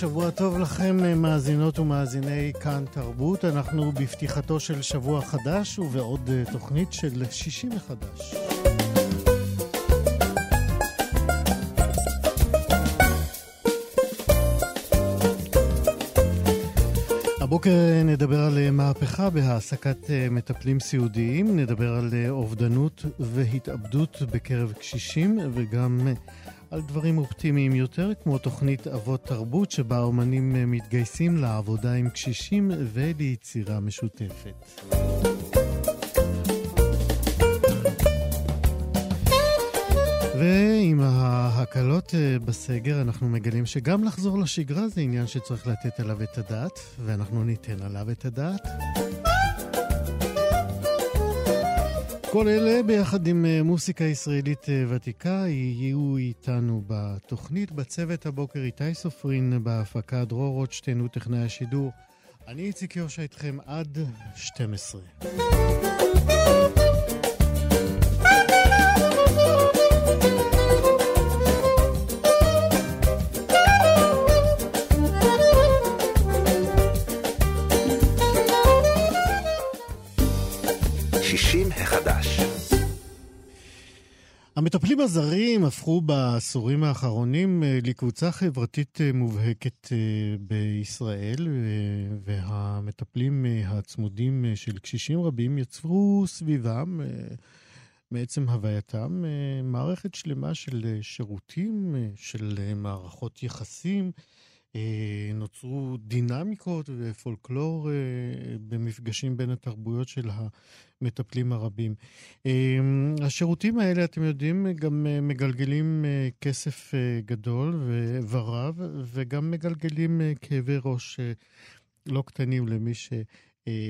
שבוע טוב לכם, מאזינות ומאזיני כאן תרבות. אנחנו בפתיחתו של שבוע חדש ובעוד אה, תוכנית של שישי מחדש. הבוקר נדבר על אה, מהפכה בהעסקת אה, מטפלים סיעודיים, נדבר על אובדנות והתאבדות בקרב קשישים וגם על דברים אופטימיים יותר, כמו תוכנית אבות תרבות, שבה האומנים מתגייסים לעבודה עם קשישים וליצירה משותפת. ועם ההקלות אה, בסגר אנחנו מגלים שגם לחזור לשגרה זה עניין שצריך לתת עליו את הדעת, ואנחנו ניתן עליו את הדעת. כל אלה ביחד עם אה, מוסיקה ישראלית אה, ותיקה יהיו איתנו בתוכנית. בצוות הבוקר איתי סופרין בהפקה, דרור רוטשטיין הוא טכנאי השידור. אני איציק יושע איתכם עד 12. המטפלים הזרים הפכו בעשורים האחרונים אה, לקבוצה חברתית אה, מובהקת אה, בישראל, והמטפלים הצמודים של קשישים רבים יצרו סביבם, מעצם הווייתם, מערכת שלמה של שירותים, של מערכות יחסים. נוצרו דינמיקות ופולקלור במפגשים בין התרבויות של המטפלים הרבים. השירותים האלה, אתם יודעים, גם מגלגלים כסף גדול ורב, וגם מגלגלים כאבי ראש לא קטנים למי ש...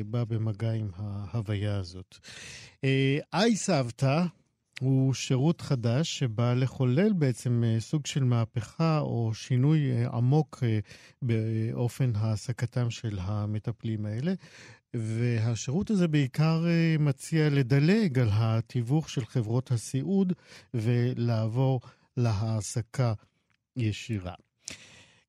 בא במגע עם ההוויה הזאת. היי סבתא, הוא שירות חדש שבא לחולל בעצם אה, סוג של מהפכה או שינוי אה, עמוק אה, באופן העסקתם של המטפלים האלה. והשירות הזה בעיקר מציע לדלג על התיווך של חברות הסיעוד ולעבור להעסקה ישירה.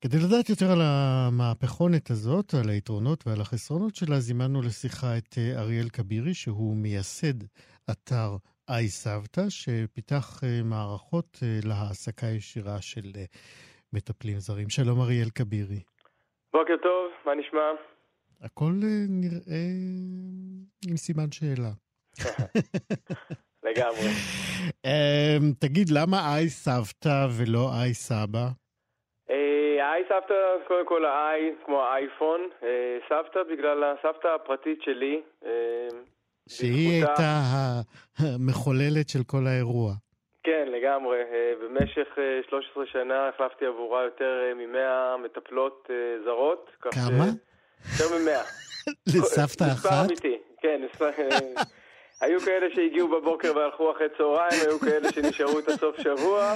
כדי לדעת יותר על המהפכונת הזאת, על היתרונות ועל החסרונות שלה, זימנו לשיחה את אריאל כבירי, שהוא מייסד אתר איי סבתא, שפיתח אה, מערכות אה, להעסקה ישירה של אה, מטפלים זרים. שלום אריאל כבירי. בוקר טוב, מה נשמע? הכל נראה עם סימן שאלה. לגמרי. אמ, תגיד, למה איי סבתא ולא איי סבא? איי סבתא, קודם כל האיי כמו האייפון, סבתא בגלל הסבתא הפרטית שלי. שהיא הייתה המחוללת של כל האירוע. כן, לגמרי. אה, במשך 13 אה, שנה החלפתי עבורה יותר אה, מ-100 מטפלות זרות. כמה? יותר מ-100. לסבתא אחת? מספר אמיתי, כן. היו כאלה שהגיעו בבוקר והלכו אחרי צהריים, היו כאלה שנשארו את הסוף שבוע,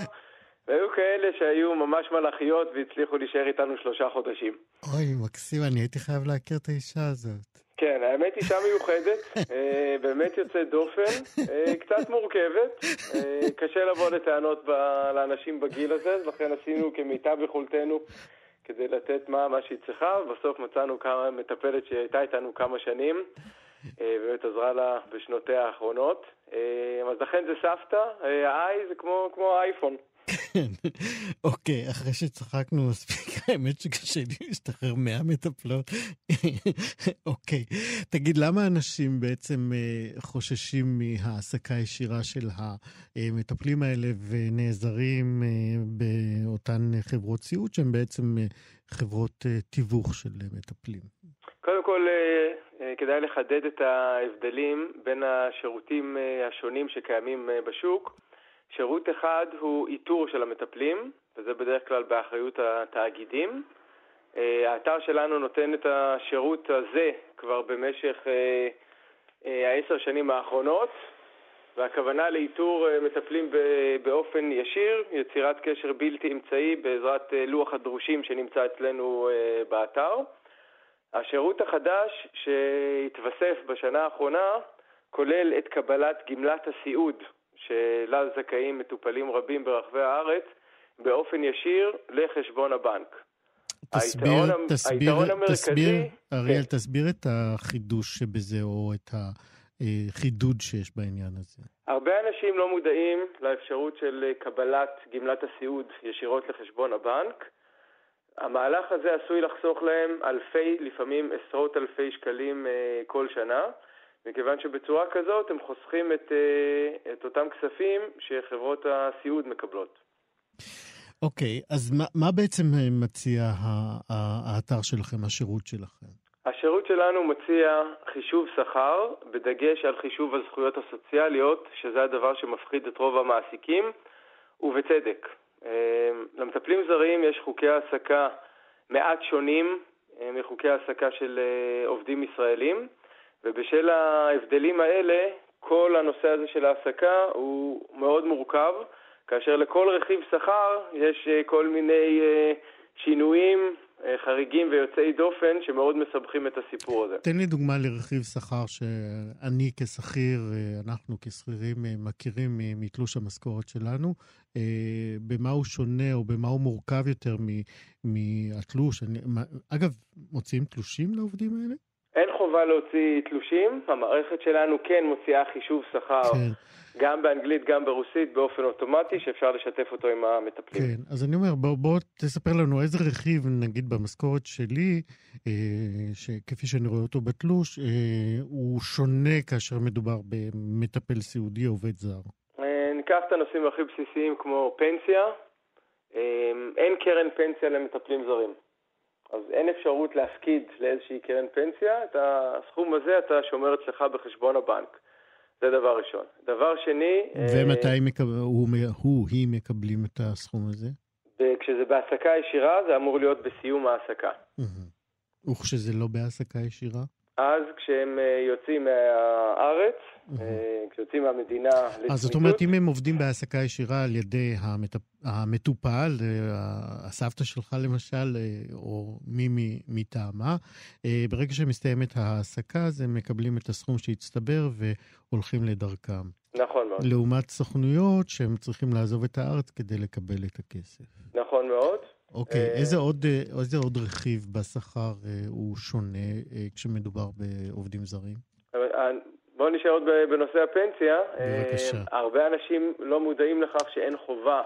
והיו כאלה שהיו ממש מלאכיות והצליחו להישאר איתנו שלושה חודשים. אוי, מקסים, אני הייתי חייב להכיר את האישה הזאת. כן, האמת אישה מיוחדת, אה, באמת יוצאת דופן, אה, קצת מורכבת, אה, קשה לבוא לטענות לאנשים בגיל הזה, לכן עשינו כמיטב יכולתנו כדי לתת מה, מה שהיא צריכה, ובסוף מצאנו כמה מטפלת שהייתה איתנו כמה שנים, באמת עזרה לה בשנותיה האחרונות. אז לכן זה סבתא, ה-i זה כמו, כמו האייפון. כן. אוקיי, אחרי שצחקנו מספיק, האמת שקשה לי להשתחרר מהמטפלות. אוקיי, תגיד, למה אנשים בעצם אה, חוששים מהעסקה ישירה של המטפלים האלה ונעזרים אה, באותן חברות סיעוד שהן בעצם חברות תיווך של מטפלים? קודם כל, כדאי לחדד את ההבדלים בין השירותים השונים שקיימים בשוק. שירות אחד הוא איתור של המטפלים, וזה בדרך כלל באחריות התאגידים. אה, האתר שלנו נותן את השירות הזה כבר במשך אה, אה, העשר שנים האחרונות, והכוונה לאיתור מטפלים באופן ישיר, יצירת קשר בלתי אמצעי בעזרת לוח הדרושים שנמצא אצלנו באתר. השירות החדש שהתווסף בשנה האחרונה כולל את קבלת גמלת הסיעוד שלה זכאים מטופלים רבים ברחבי הארץ באופן ישיר לחשבון הבנק. תסביר, היתרון, תסביר, היתרון המרכזי... תסביר, אריאל, כן. תסביר את החידוש שבזה, או את החידוד שיש בעניין הזה. הרבה אנשים לא מודעים לאפשרות של קבלת גמלת הסיעוד ישירות לחשבון הבנק. המהלך הזה עשוי לחסוך להם אלפי, לפעמים עשרות אלפי שקלים אה, כל שנה. מכיוון שבצורה כזאת הם חוסכים את, אה, את אותם כספים שחברות הסיעוד מקבלות. אוקיי, okay, אז מה, מה בעצם אה, מציע האתר שלכם, השירות שלכם? השירות שלנו מציע חישוב שכר, בדגש על חישוב הזכויות הסוציאליות, שזה הדבר שמפחיד את רוב המעסיקים, ובצדק. אה, למטפלים זרים יש חוקי העסקה מעט שונים מחוקי העסקה של עובדים ישראלים. ובשל ההבדלים האלה, כל הנושא הזה של העסקה הוא מאוד מורכב, כאשר לכל רכיב שכר יש אה, כל מיני אה, שינויים אה, חריגים ויוצאי דופן שמאוד מסבכים את הסיפור הזה. תן לי דוגמה לרכיב שכר שאני כשכיר, אנחנו כשכירים מכירים מתלוש המשכורת שלנו. במה הוא שונה או במה הוא מורכב יותר מהתלוש? אגב, מוציאים תלושים לעובדים האלה? אין חובה להוציא תלושים, המערכת שלנו כן מוציאה חישוב שכר כן. גם באנגלית, גם ברוסית, באופן אוטומטי, שאפשר לשתף אותו עם המטפלים. כן, אז אני אומר, בוא, בוא תספר לנו איזה רכיב, נגיד במשכורת שלי, אה, שכפי שאני רואה אותו בתלוש, אה, הוא שונה כאשר מדובר במטפל סיעודי, עובד זר. אה, ניקח את הנושאים הכי בסיסיים כמו פנסיה. אה, אין קרן פנסיה למטפלים זרים. אז אין אפשרות להפקיד לאיזושהי קרן פנסיה, את הסכום הזה אתה שומר אצלך בחשבון הבנק. זה דבר ראשון. דבר שני... ומתי אה, מקב... הוא, הוא, היא מקבלים את הסכום הזה? כשזה בהעסקה ישירה, זה אמור להיות בסיום ההעסקה. וכשזה לא בהעסקה ישירה? אז כשהם אה, יוצאים מהארץ, אה, כשיוצאים מהמדינה לצמיתות... אז זאת אומרת, אם הם עובדים בהעסקה ישירה על ידי המטופל, אה, הסבתא שלך למשל, או מי מטעמה, ברגע שמסתיימת ההעסקה, אז הם מקבלים את הסכום שהצטבר והולכים לדרכם. נכון מאוד. לעומת סוכנויות שהם צריכים לעזוב את הארץ כדי לקבל את הכסף. נכון מאוד. אוקיי, אה, איזה עוד, אה, איזה עוד רכיב בשכר אה, הוא שונה כשמדובר בעובדים זרים? בואו נשאר עוד בנושא הפנסיה. בבקשה. הרבה אנשים לא מודעים לכך שאין חובה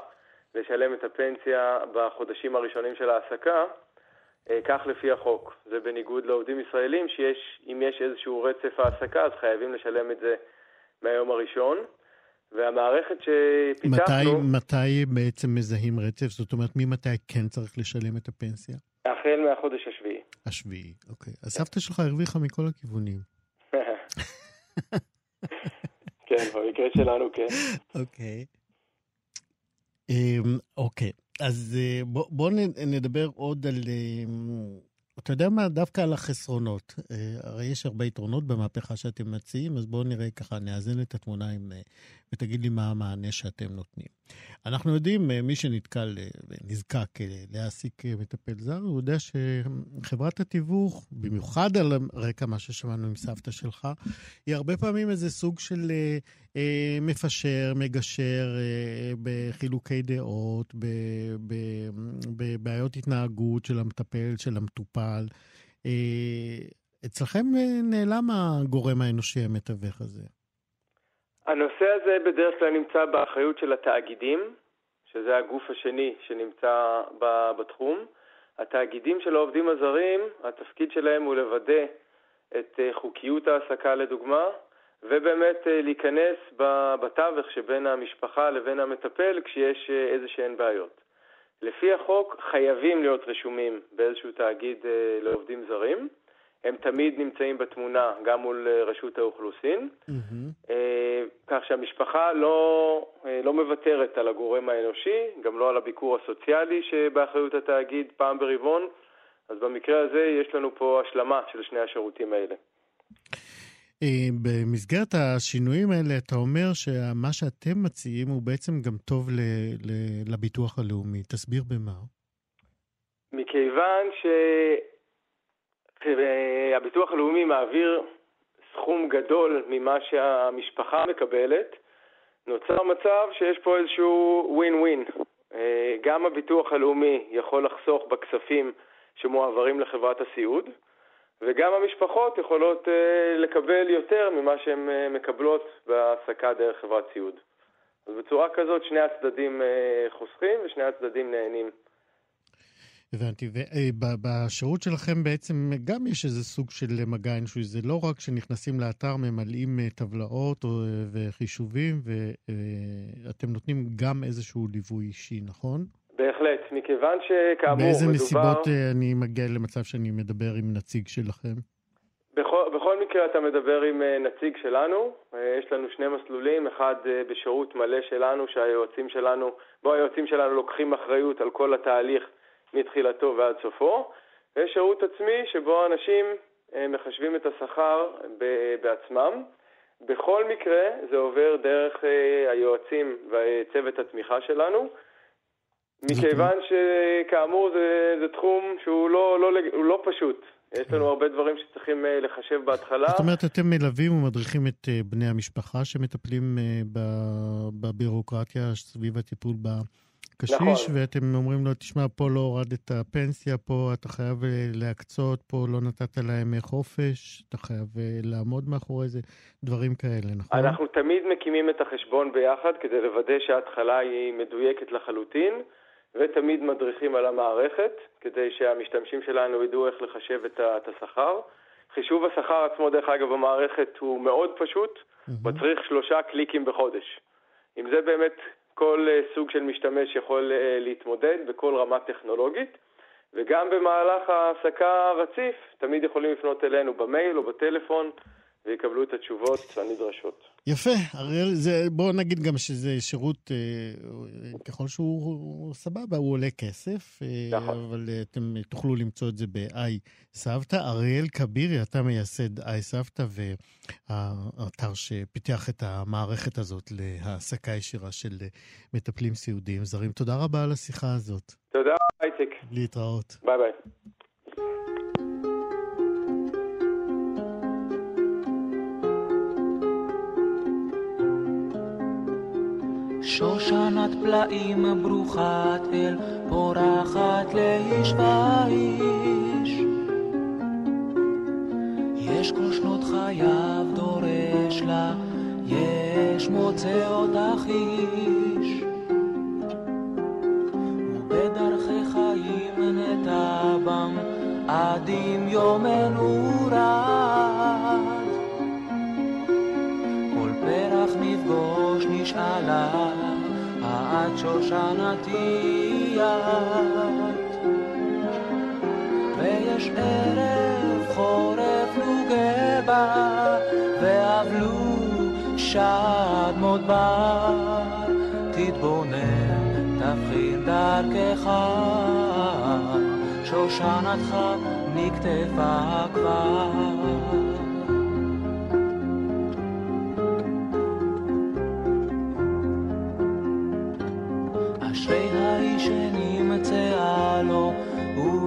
לשלם את הפנסיה בחודשים הראשונים של ההעסקה, כך לפי החוק. זה בניגוד לעובדים ישראלים, שאם יש איזשהו רצף העסקה, אז חייבים לשלם את זה מהיום הראשון. והמערכת שפיתחנו... מתי, מתי בעצם מזהים רצף? זאת אומרת, ממתי כן צריך לשלם את הפנסיה? החל מהחודש השביעי. השביעי, אוקיי. אז סבתא שלך הרוויחה מכל הכיוונים. כן, במקרה שלנו כן. אוקיי. אמ, אוקיי, אז אה, בואו נדבר עוד על... אמ, אתה יודע מה? דווקא על החסרונות. אה, הרי יש הרבה יתרונות במהפכה שאתם מציעים, אז בואו נראה ככה, נאזן את התמונה עם, אה, ותגיד לי מה המענה שאתם נותנים. אנחנו יודעים, אה, מי שנתקל ונזקק להעסיק מטפל זר, הוא יודע שחברת התיווך, במיוחד על רקע מה ששמענו עם סבתא שלך, היא הרבה פעמים איזה סוג של אה, מפשר, מגשר אה, בחילוקי דעות, בבעיות התנהגות של המטפל, של המטופל. אה, אצלכם נעלם הגורם האנושי המתווך הזה. הנושא הזה בדרך כלל נמצא באחריות של התאגידים, שזה הגוף השני שנמצא בתחום. התאגידים של העובדים הזרים, התפקיד שלהם הוא לוודא את אה, חוקיות ההעסקה לדוגמה, ובאמת אה, להיכנס בתווך שבין המשפחה לבין המטפל כשיש אה, איזה שהן בעיות. לפי החוק חייבים להיות רשומים באיזשהו תאגיד לעובדים זרים. הם תמיד נמצאים בתמונה גם מול רשות האוכלוסין, mm-hmm. כך שהמשפחה לא, לא מוותרת על הגורם האנושי, גם לא על הביקור הסוציאלי שבאחריות התאגיד פעם ברבעון, אז במקרה הזה יש לנו פה השלמה של שני השירותים האלה. אה, במסגרת השינויים האלה, אתה אומר שמה שאתם מציעים הוא בעצם גם טוב ל, ל, לביטוח הלאומי. תסביר במה. מכיוון שהביטוח הלאומי מעביר סכום גדול ממה שהמשפחה מקבלת, נוצר מצב שיש פה איזשהו ווין ווין. אה, גם הביטוח הלאומי יכול לחסוך בכספים שמועברים לחברת הסיעוד, וגם המשפחות יכולות אה, לקבל יותר ממה שהן אה, מקבלות בהעסקה דרך חברת סיעוד. אז בצורה כזאת שני הצדדים חוסכים ושני הצדדים נהנים. הבנתי, ובשירות שלכם בעצם גם יש איזה סוג של מגע אנושי, זה לא רק שנכנסים לאתר, ממלאים טבלאות וחישובים, ואתם נותנים גם איזשהו ליווי אישי, נכון? בהחלט, מכיוון שכאמור מדובר... באיזה נסיבות אה, אני מגיע למצב שאני מדבר עם נציג שלכם? בכל, בכל מקרה אתה מדבר עם אה, נציג שלנו, אה, יש לנו שני מסלולים, אחד בשירות מלא שלנו, שהיועצים שלנו, בו היועצים שלנו לוקחים אחריות על כל התהליך מתחילתו ועד סופו, ויש שירות עצמי שבו אנשים מחשבים את השכר בעצמם. בכל מקרה זה עובר דרך היועצים וצוות התמיכה שלנו, מכיוון שכאמור זה, זה תחום שהוא לא, לא, לא פשוט. יש לנו הרבה דברים שצריכים אה, לחשב בהתחלה. זאת אומרת, אתם מלווים ומדריכים את אה, בני המשפחה שמטפלים אה, בבירוקרטיה סביב הטיפול בקשיש, נכון. ואתם אומרים לו, תשמע, פה לא הורדת הפנסיה, פה אתה חייב להקצות, פה לא נתת להם חופש, אתה חייב לעמוד מאחורי זה, דברים כאלה, נכון? אנחנו תמיד מקימים את החשבון ביחד כדי לוודא שההתחלה היא מדויקת לחלוטין. ותמיד מדריכים על המערכת, כדי שהמשתמשים שלנו ידעו איך לחשב את השכר. חישוב השכר עצמו, דרך אגב, במערכת הוא מאוד פשוט, mm-hmm. מצריך שלושה קליקים בחודש. עם זה באמת כל אה, סוג של משתמש יכול אה, להתמודד בכל רמה טכנולוגית, וגם במהלך ההעסקה הרציף תמיד יכולים לפנות אלינו במייל או בטלפון ויקבלו את התשובות הנדרשות. יפה, אריאל, זה, בוא נגיד גם שזה שירות, אה, ככל שהוא סבבה, הוא עולה כסף, אה, נכון. אבל אה, אתם תוכלו למצוא את זה ב-i סבתא. אריאל כבירי, אתה מייסד i סבתא, והאתר שפיתח את המערכת הזאת להעסקה ישירה של מטפלים סיעודיים זרים. תודה רבה על השיחה הזאת. תודה, אייטק. להתראות. ביי ביי. שושנת פלאים ברוכת אל, פורחת לאיש ואיש. יש כל שנות חייו דורש לה, יש מוצא אותך איש. ובדרכי חיים נטע בם, עד אם יומנו רד. כל פרח נשאלה את שושנתי את. ויש ערב חורף נוגה בה, ואבלו שד מודבר. תתבונן, תבחין דרכך, שושנתך נקטפה כבר.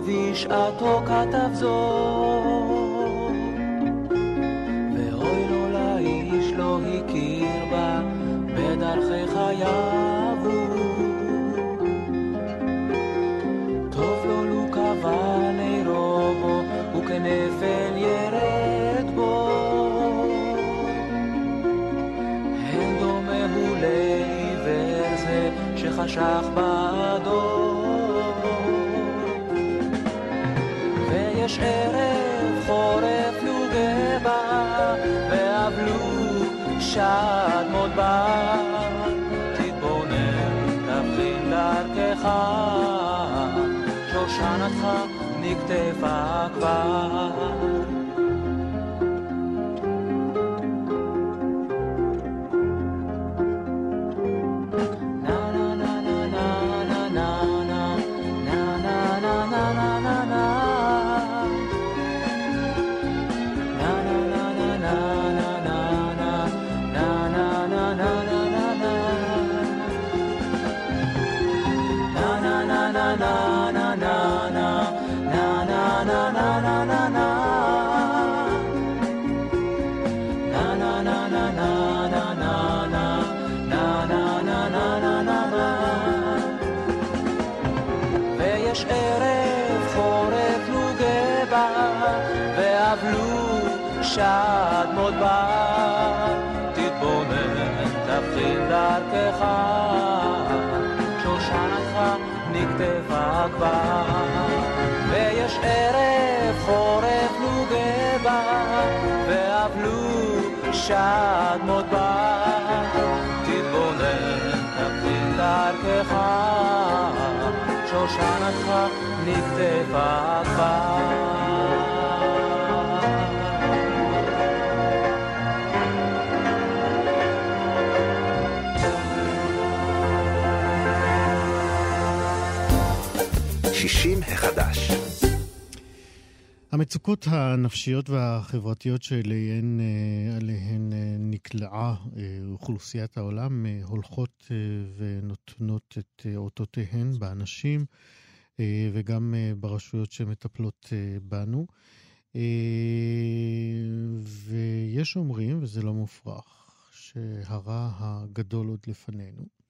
בשעתו כתב זאת, ואוי לו לאיש לא הכיר בה בדרכי חייו טוב לו לו קבע נרובו וכנפל ירד בו. אין דומה הוא לעיוור זה שחש נמשך נקטפה כבר. שד תבחין דרכך, שושנתך נקטפה כבר. ויש ערב חורף נוגבה, ואבלו שד מאוד בר, תתבונן, תבחין דרכך, שושנתך נקטפה כבר. המצוקות הנפשיות והחברתיות שאליהן עליהן אה, נקלעה אה, אוכלוסיית העולם אה, הולכות ונותנות את אותותיהן באנשים וגם ברשויות שמטפלות בנו. ויש אומרים, וזה לא מופרך, שהרע הגדול עוד לפנינו.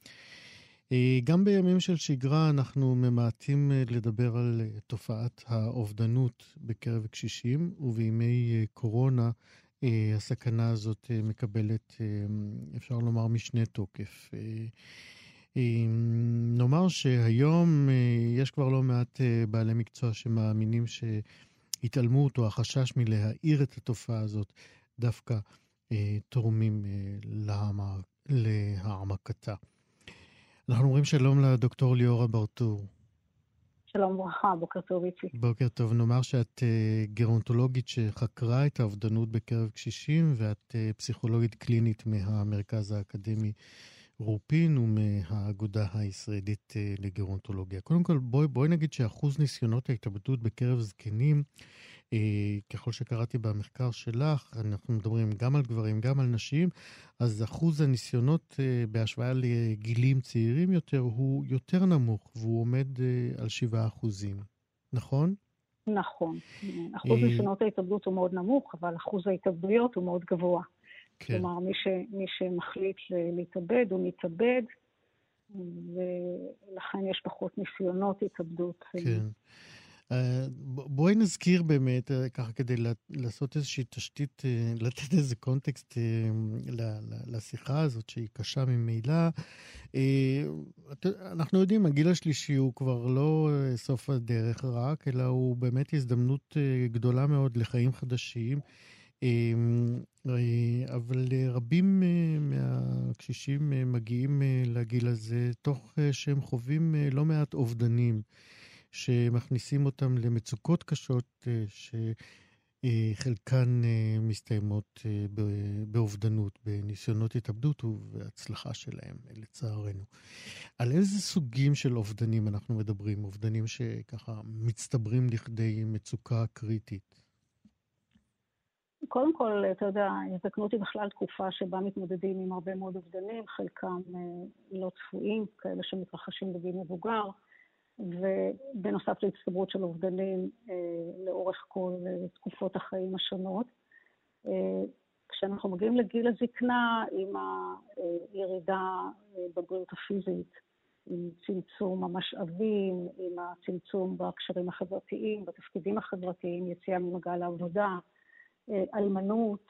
אה, גם בימים של שגרה אנחנו ממעטים אה, לדבר על אה, תופעת האובדנות בקרב קשישים, ובימי קורונה הסכנה הזאת מקבלת, אפשר לומר, משנה תוקף. נאמר שהיום יש כבר לא מעט בעלי מקצוע שמאמינים שהתעלמות או החשש מלהאיר את התופעה הזאת דווקא תורמים להעמקתה. אנחנו אומרים שלום לדוקטור ליאורה ברטור. שלום וברכה, בוקר טוב איציק. בוקר טוב. נאמר שאת uh, גרונטולוגית שחקרה את האובדנות בקרב קשישים, ואת uh, פסיכולוגית קלינית מהמרכז האקדמי רופין ומהאגודה הישראלית uh, לגרונטולוגיה. קודם כל, בואי בוא נגיד שאחוז ניסיונות ההתאבדות בקרב זקנים אה, ככל שקראתי במחקר שלך, אנחנו מדברים גם על גברים, גם על נשים, אז אחוז הניסיונות אה, בהשוואה לגילים צעירים יותר הוא יותר נמוך, והוא עומד אה, על 7 אחוזים, נכון? נכון. אחוז ניסיונות ההתאבדות הוא מאוד נמוך, אבל אחוז ההתאבדויות הוא מאוד גבוה. כן. כלומר, מי, ש, מי שמחליט להתאבד, הוא מתאבד, ולכן יש פחות ניסיונות התאבדות. כן. אה, בואי נזכיר באמת, אה, ככה כדי לעשות איזושהי תשתית, אה, לתת איזה קונטקסט לשיחה הזאת, שהיא קשה ממילא. אנחנו יודעים, הגיל השלישי הוא כבר לא סוף הדרך רק, אלא הוא באמת הזדמנות גדולה מאוד לחיים חדשים. אבל רבים מהקשישים מגיעים לגיל הזה תוך שהם חווים לא מעט אובדנים. שמכניסים אותם למצוקות קשות אה, שחלקן אה, מסתיימות אה, באובדנות, בניסיונות התאבדות ובהצלחה שלהם, לצערנו. על איזה סוגים של אובדנים אנחנו מדברים? אובדנים שככה מצטברים לכדי מצוקה קריטית. קודם כל, אתה יודע, הזדקנות היא בכלל תקופה שבה מתמודדים עם הרבה מאוד אובדנים, חלקם לא צפויים, כאלה שמתרחשים בגיל מבוגר. ובנוסף להצטברות של אובדנים אה, לאורך כל אה, תקופות החיים השונות. אה, כשאנחנו מגיעים לגיל הזקנה, עם הירידה בבריאות הפיזית, עם צמצום המשאבים, עם הצמצום בקשרים החברתיים, בתפקידים החברתיים, יציאה ממעגל העבודה, אלמנות,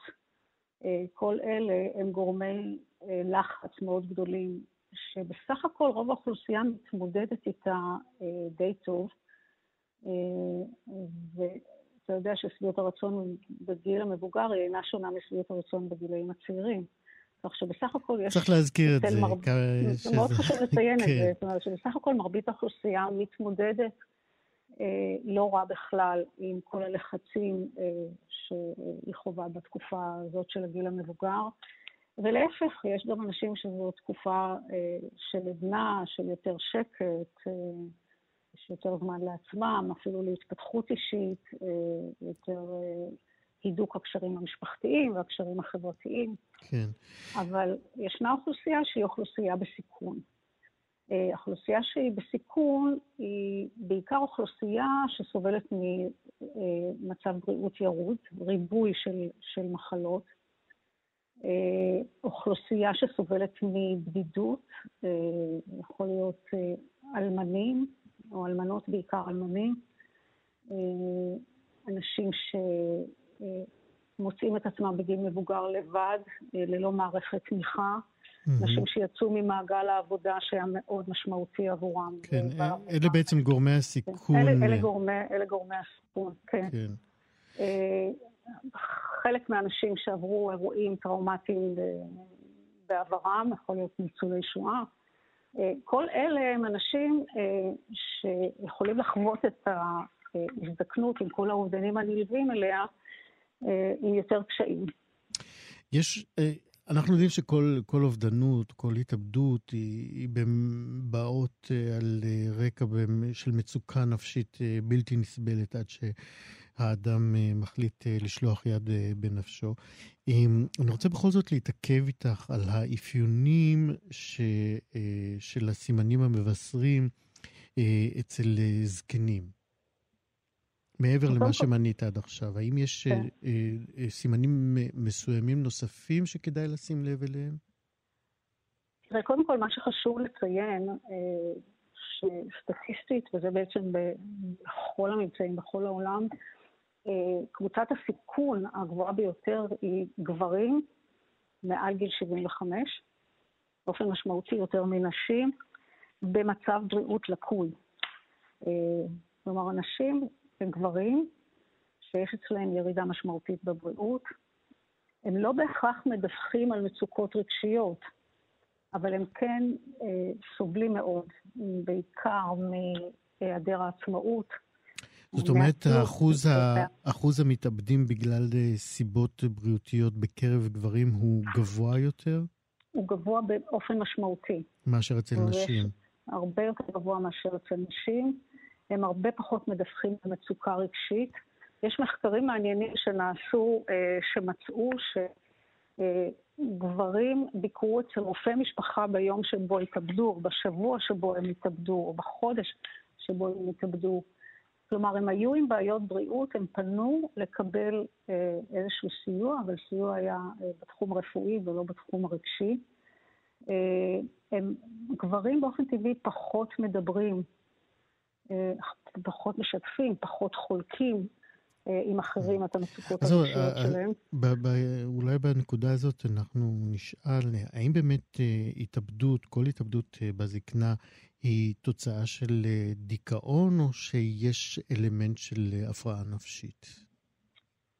כל אלה הם גורמי לחץ מאוד גדולים שבסך הכל רוב האוכלוסייה מתמודדת איתה די טוב, ואתה יודע ששביעות הרצון בגיל המבוגר היא אינה שונה משביעות הרצון בגילאים הצעירים. כך שבסך הכל יש... צריך להזכיר את זה. זה מאוד חשוב לציין את זה. כן. זאת אומרת שבסך הכל מרבית האוכלוסייה מתמודדת אה, לא רע בכלל עם כל הלחצים אה, שהיא חווה בתקופה הזאת של הגיל המבוגר. ולהפך, יש גם אנשים שזו תקופה אה, של עדנה, של יותר שקט, יש יותר זמן לעצמם, אפילו להתפתחות אישית, יותר הידוק הקשרים המשפחתיים והקשרים החברתיים. כן. אבל ישנה אוכלוסייה שהיא אוכלוסייה בסיכון. אוכלוסייה שהיא בסיכון היא בעיקר אוכלוסייה שסובלת ממצב בריאות ירוד, ריבוי של, של מחלות. אוכלוסייה שסובלת מבדידות, יכול להיות אלמנים, או אלמנות בעיקר אלמנים, אנשים שמוצאים את עצמם בגיל מבוגר לבד, ללא מערכת תמיכה. נשים שיצאו ממעגל העבודה שהיה מאוד משמעותי עבורם. כן, אלה בעצם גורמי הסיכון. אלה, אלה, גורמי, אלה גורמי הסיכון, כן. כן. אה, חלק מהאנשים שעברו אירועים טראומטיים בעברם, יכול להיות ניצולי שואה, אה, כל אלה הם אנשים אה, שיכולים לחוות את ההזדקנות עם כל האובדנים הנלווים אליה עם יותר קשיים. יש, אנחנו יודעים שכל אובדנות, כל התאבדות, היא, היא באות אה, על אה, רקע של מצוקה נפשית אה, בלתי נסבלת עד שהאדם מחליט לשלוח יד בנפשו. אני רוצה בכל זאת להתעכב איתך על האפיונים ש, של הסימנים המבשרים אצל זקנים. מעבר למה שמנית עד עכשיו, האם יש כן. אה, אה, סימנים מסוימים נוספים שכדאי לשים לב אליהם? תראה, קודם כל, מה שחשוב לציין, אה, שסטטיסטית, וזה בעצם בכל הממצאים בכל העולם, קבוצת הסיכון הגבוהה ביותר היא גברים מעל גיל 75, באופן משמעותי יותר מנשים, במצב בריאות לקוי. כלומר, אנשים הם גברים שיש אצלהם ירידה משמעותית בבריאות. הם לא בהכרח מדווחים על מצוקות רגשיות, אבל הם כן אה, סובלים מאוד, בעיקר מהיעדר העצמאות. זאת אומרת, האחוז, ה... אחוז המתאבדים בגלל אה, סיבות בריאותיות בקרב גברים הוא גבוה יותר? הוא גבוה באופן משמעותי. מאשר אצל נשים. הרבה יותר גבוה מאשר אצל נשים. הם הרבה פחות מדווחים על מצוקה רגשית. יש מחקרים מעניינים שנעשו, אה, שמצאו שגברים ביקרו אצל רופא משפחה ביום שבו התאבדו, או בשבוע שבו הם התאבדו, או בחודש שבו הם התאבדו. כלומר, הם היו עם בעיות בריאות, הם פנו לקבל אה, איזשהו סיוע, אבל סיוע היה אה, בתחום הרפואי ולא בתחום הרגשי. הם גברים באופן טבעי פחות מדברים אה, פחות משתפים, פחות חולקים אה, עם אחרים את המצוקות הרגשיות אה, שלהם. אולי בנקודה הזאת אנחנו נשאל, האם באמת התאבדות, כל התאבדות בזקנה, היא תוצאה של דיכאון, או שיש אלמנט של הפרעה נפשית?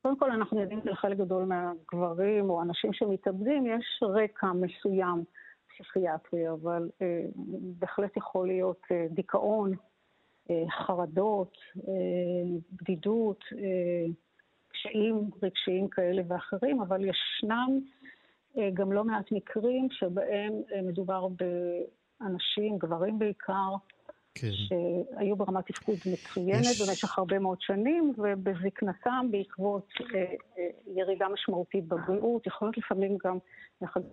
קודם כל, אנחנו יודעים שלחלק גדול מהגברים או אנשים שמתאבדים יש רקע מסוים פסיכיאטרי, אבל אה, בהחלט יכול להיות אה, דיכאון, אה, חרדות, אה, בדידות, אה, קשיים רגשיים כאלה ואחרים, אבל ישנם גם לא מעט מקרים שבהם מדובר באנשים, גברים בעיקר, כן. שהיו ברמת תפקוד מצוינת יש... במשך הרבה מאוד שנים, ובזקנתם בעקבות אה, אה, ירידה משמעותית בבריאות, יכול להיות לפעמים גם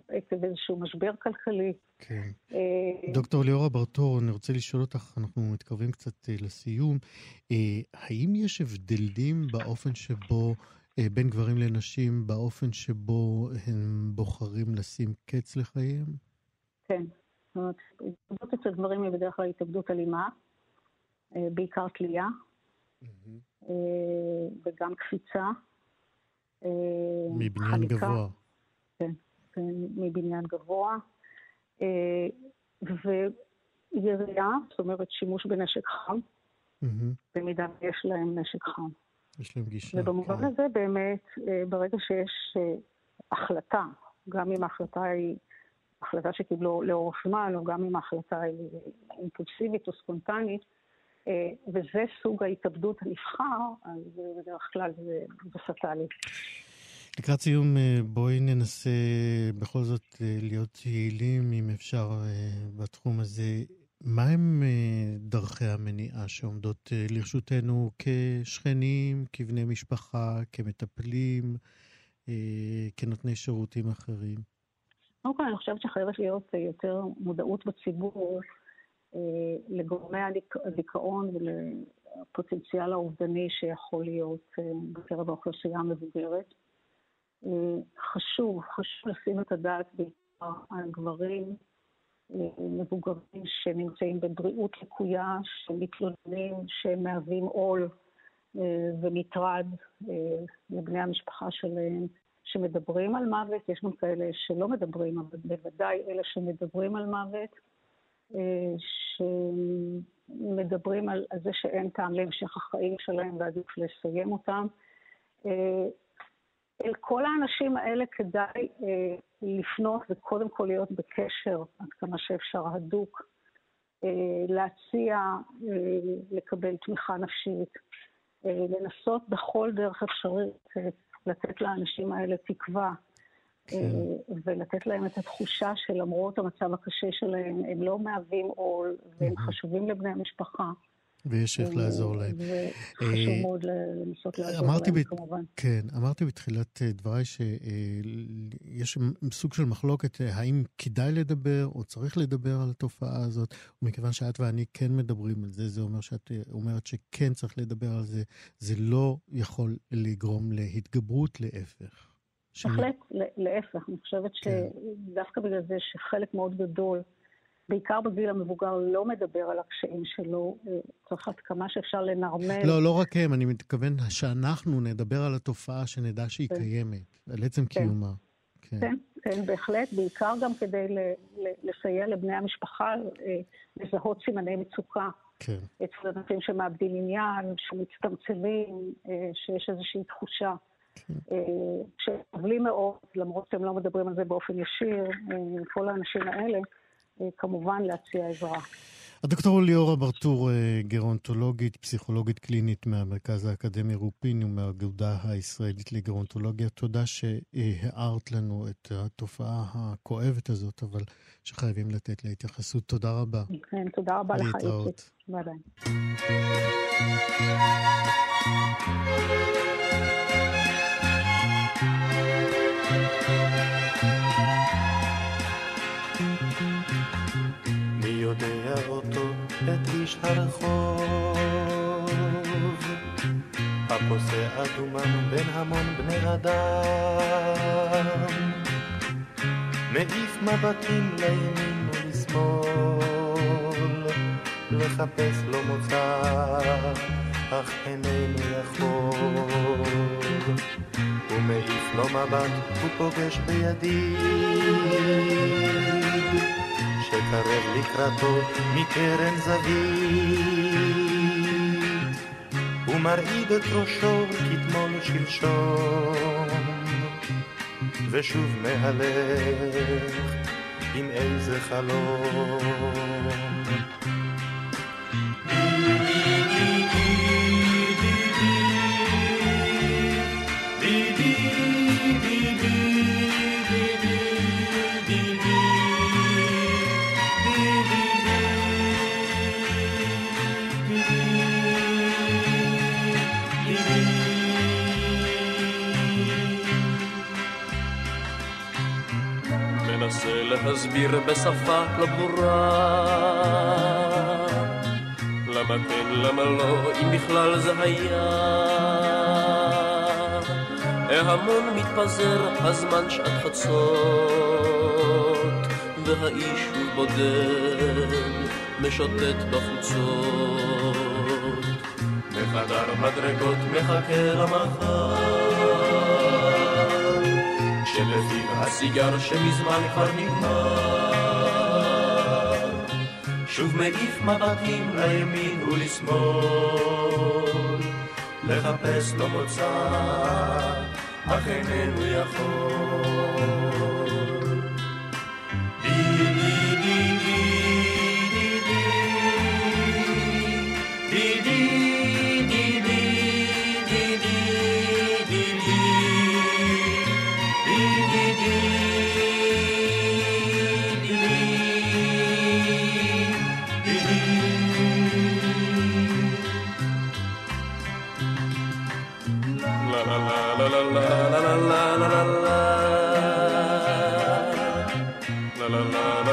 עקב איזשהו משבר כלכלי. כן. אה, דוקטור ליאורה ברטור, אני רוצה לשאול אותך, אנחנו מתקרבים קצת לסיום, אה, האם יש הבדלים באופן שבו... בין גברים לנשים באופן שבו הם בוחרים לשים קץ לחייהם? כן, זאת אומרת, התאבדות אצל גברים היא בדרך כלל התאבדות אלימה, אה, בעיקר תלייה, אה, וגם קפיצה. אה, מבניין גבוה. כן, כן, מבניין גבוה. וירייה, זאת אומרת שימוש בנשק חם. במידה ויש להם נשק חם. יש להם גישה. ובמובן כן. הזה באמת, ברגע שיש החלטה, גם אם ההחלטה היא החלטה שקיבלו לאורך זמן, או גם אם ההחלטה היא אימפולסיבית או ספונטנית, אה, וזה סוג ההתאבדות הנבחר, אז אה, בדרך כלל זה, זה. לקראת סיום, אה, בואי ננסה בכל זאת להיות יעילים, אם אפשר, בתחום הזה. מה הם אה, דרכי המניעה שעומדות לרשותנו כשכנים, כבני משפחה, כמטפלים, כנותני שירותים אחרים? קודם כל, אני חושבת שחייבת להיות אה, יותר מודעות בציבור אה, לגורמי הדיכ- הדיכאון ולפוטנציאל האובדני שיכול להיות אה, בקרב האוכלוסייה המבוגרת. חשוב, חשוב לשים את הדעת בעיקר על גברים מבוגרים שנמצאים בבריאות לקויה, שמתלוננים, שהם מהווים עול ומטרד לבני המשפחה שלהם, שמדברים על מוות, יש גם כאלה שלא מדברים, אבל בוודאי אלה שמדברים על מוות, אה, שמדברים על, על זה שאין טעם להמשך החיים שלהם ועדיף לסיים אותם. אה, אל כל האנשים האלה כדאי אה, לפנות וקודם כל להיות בקשר עד כמה שאפשר הדוק, להציע לקבל תמיכה נפשית, לנסות בכל דרך אפשרית לתת לאנשים האלה תקווה. כן. אה, ולתת להם את התחושה שלמרות המצב הקשה שלהם, הם לא מהווים עול, והם. חשובים לבני המשפחה. ויש איך לעזור להם. וחשוב אה, מאוד לנסות לעזור להם, כמובן. כן, אמרתי בתחילת אה, דבריי שיש סוג של מחלוקת אה, האם כדאי לדבר או צריך לדבר על התופעה הזאת, ומכיוון שאת ואני כן מדברים על זה, זה אומר שאת אה, אומרת שכן צריך לדבר על זה, זה לא יכול לגרום להתגברות להפך. בהחלט, להפך, אני חושבת כן. שדווקא בגלל זה שחלק מאוד גדול, בעיקר בגיל המבוגר, לא מדבר על הקשיים שלו, אה, צריך עד כמה שאפשר לנרמל. לא, לא רק הם, אני מתכוון שאנחנו נדבר על התופעה, שנדע שהיא כן. קיימת, על עצם כן. קיומה. כן. כן, כן, בהחלט, בעיקר גם כדי לסייע לבני המשפחה אה, לזהות סימני מצוקה. כן. אצל אנשים שמאבדים עניין, שמצטמצמים, אה, שיש איזושהי תחושה. כן. שסובלים מאוד, למרות שהם לא מדברים על זה באופן ישיר, כל האנשים האלה, כמובן להציע עזרה. הדוקטור ליאורה ברטור, אה, גרונטולוגית, פסיכולוגית קלינית מהמרכז האקדמי רופין ומהאגודה הישראלית לגרונטולוגיה, תודה שהארת לנו את התופעה הכואבת הזאת, אבל שחייבים לתת לה התייחסות. תודה רבה. כן, תודה רבה לך, להתראות. איציק. ביי ביי. אותו, את איש הרחוב, הפוסע אדומן בין המון בני אדם, מעיף מבטים לימין ולשמאל, לחפש לו מוצא, אך איננו יכול. הוא מעיף לו מבט, הוא פוגש בידיד, שקרב לקראתו מקרן זווית. הוא מרעיד את ראשו כתמול שלשום, ושוב מהלך עם איזה חלום. בשפה לא ברורה למה כן, למה לא, אם בכלל זה היה? ההמון מתפזר, הזמן שעת חצות והאיש הוא בודד, משוטט בחוצות. בחדר מדרגות מחכה למחר. שלפיו הסיגר שמזמן כבר נגמר שוב מעיף מבטים לימין ולשמאל, לחפש לו מוצא, אך איננו יכול.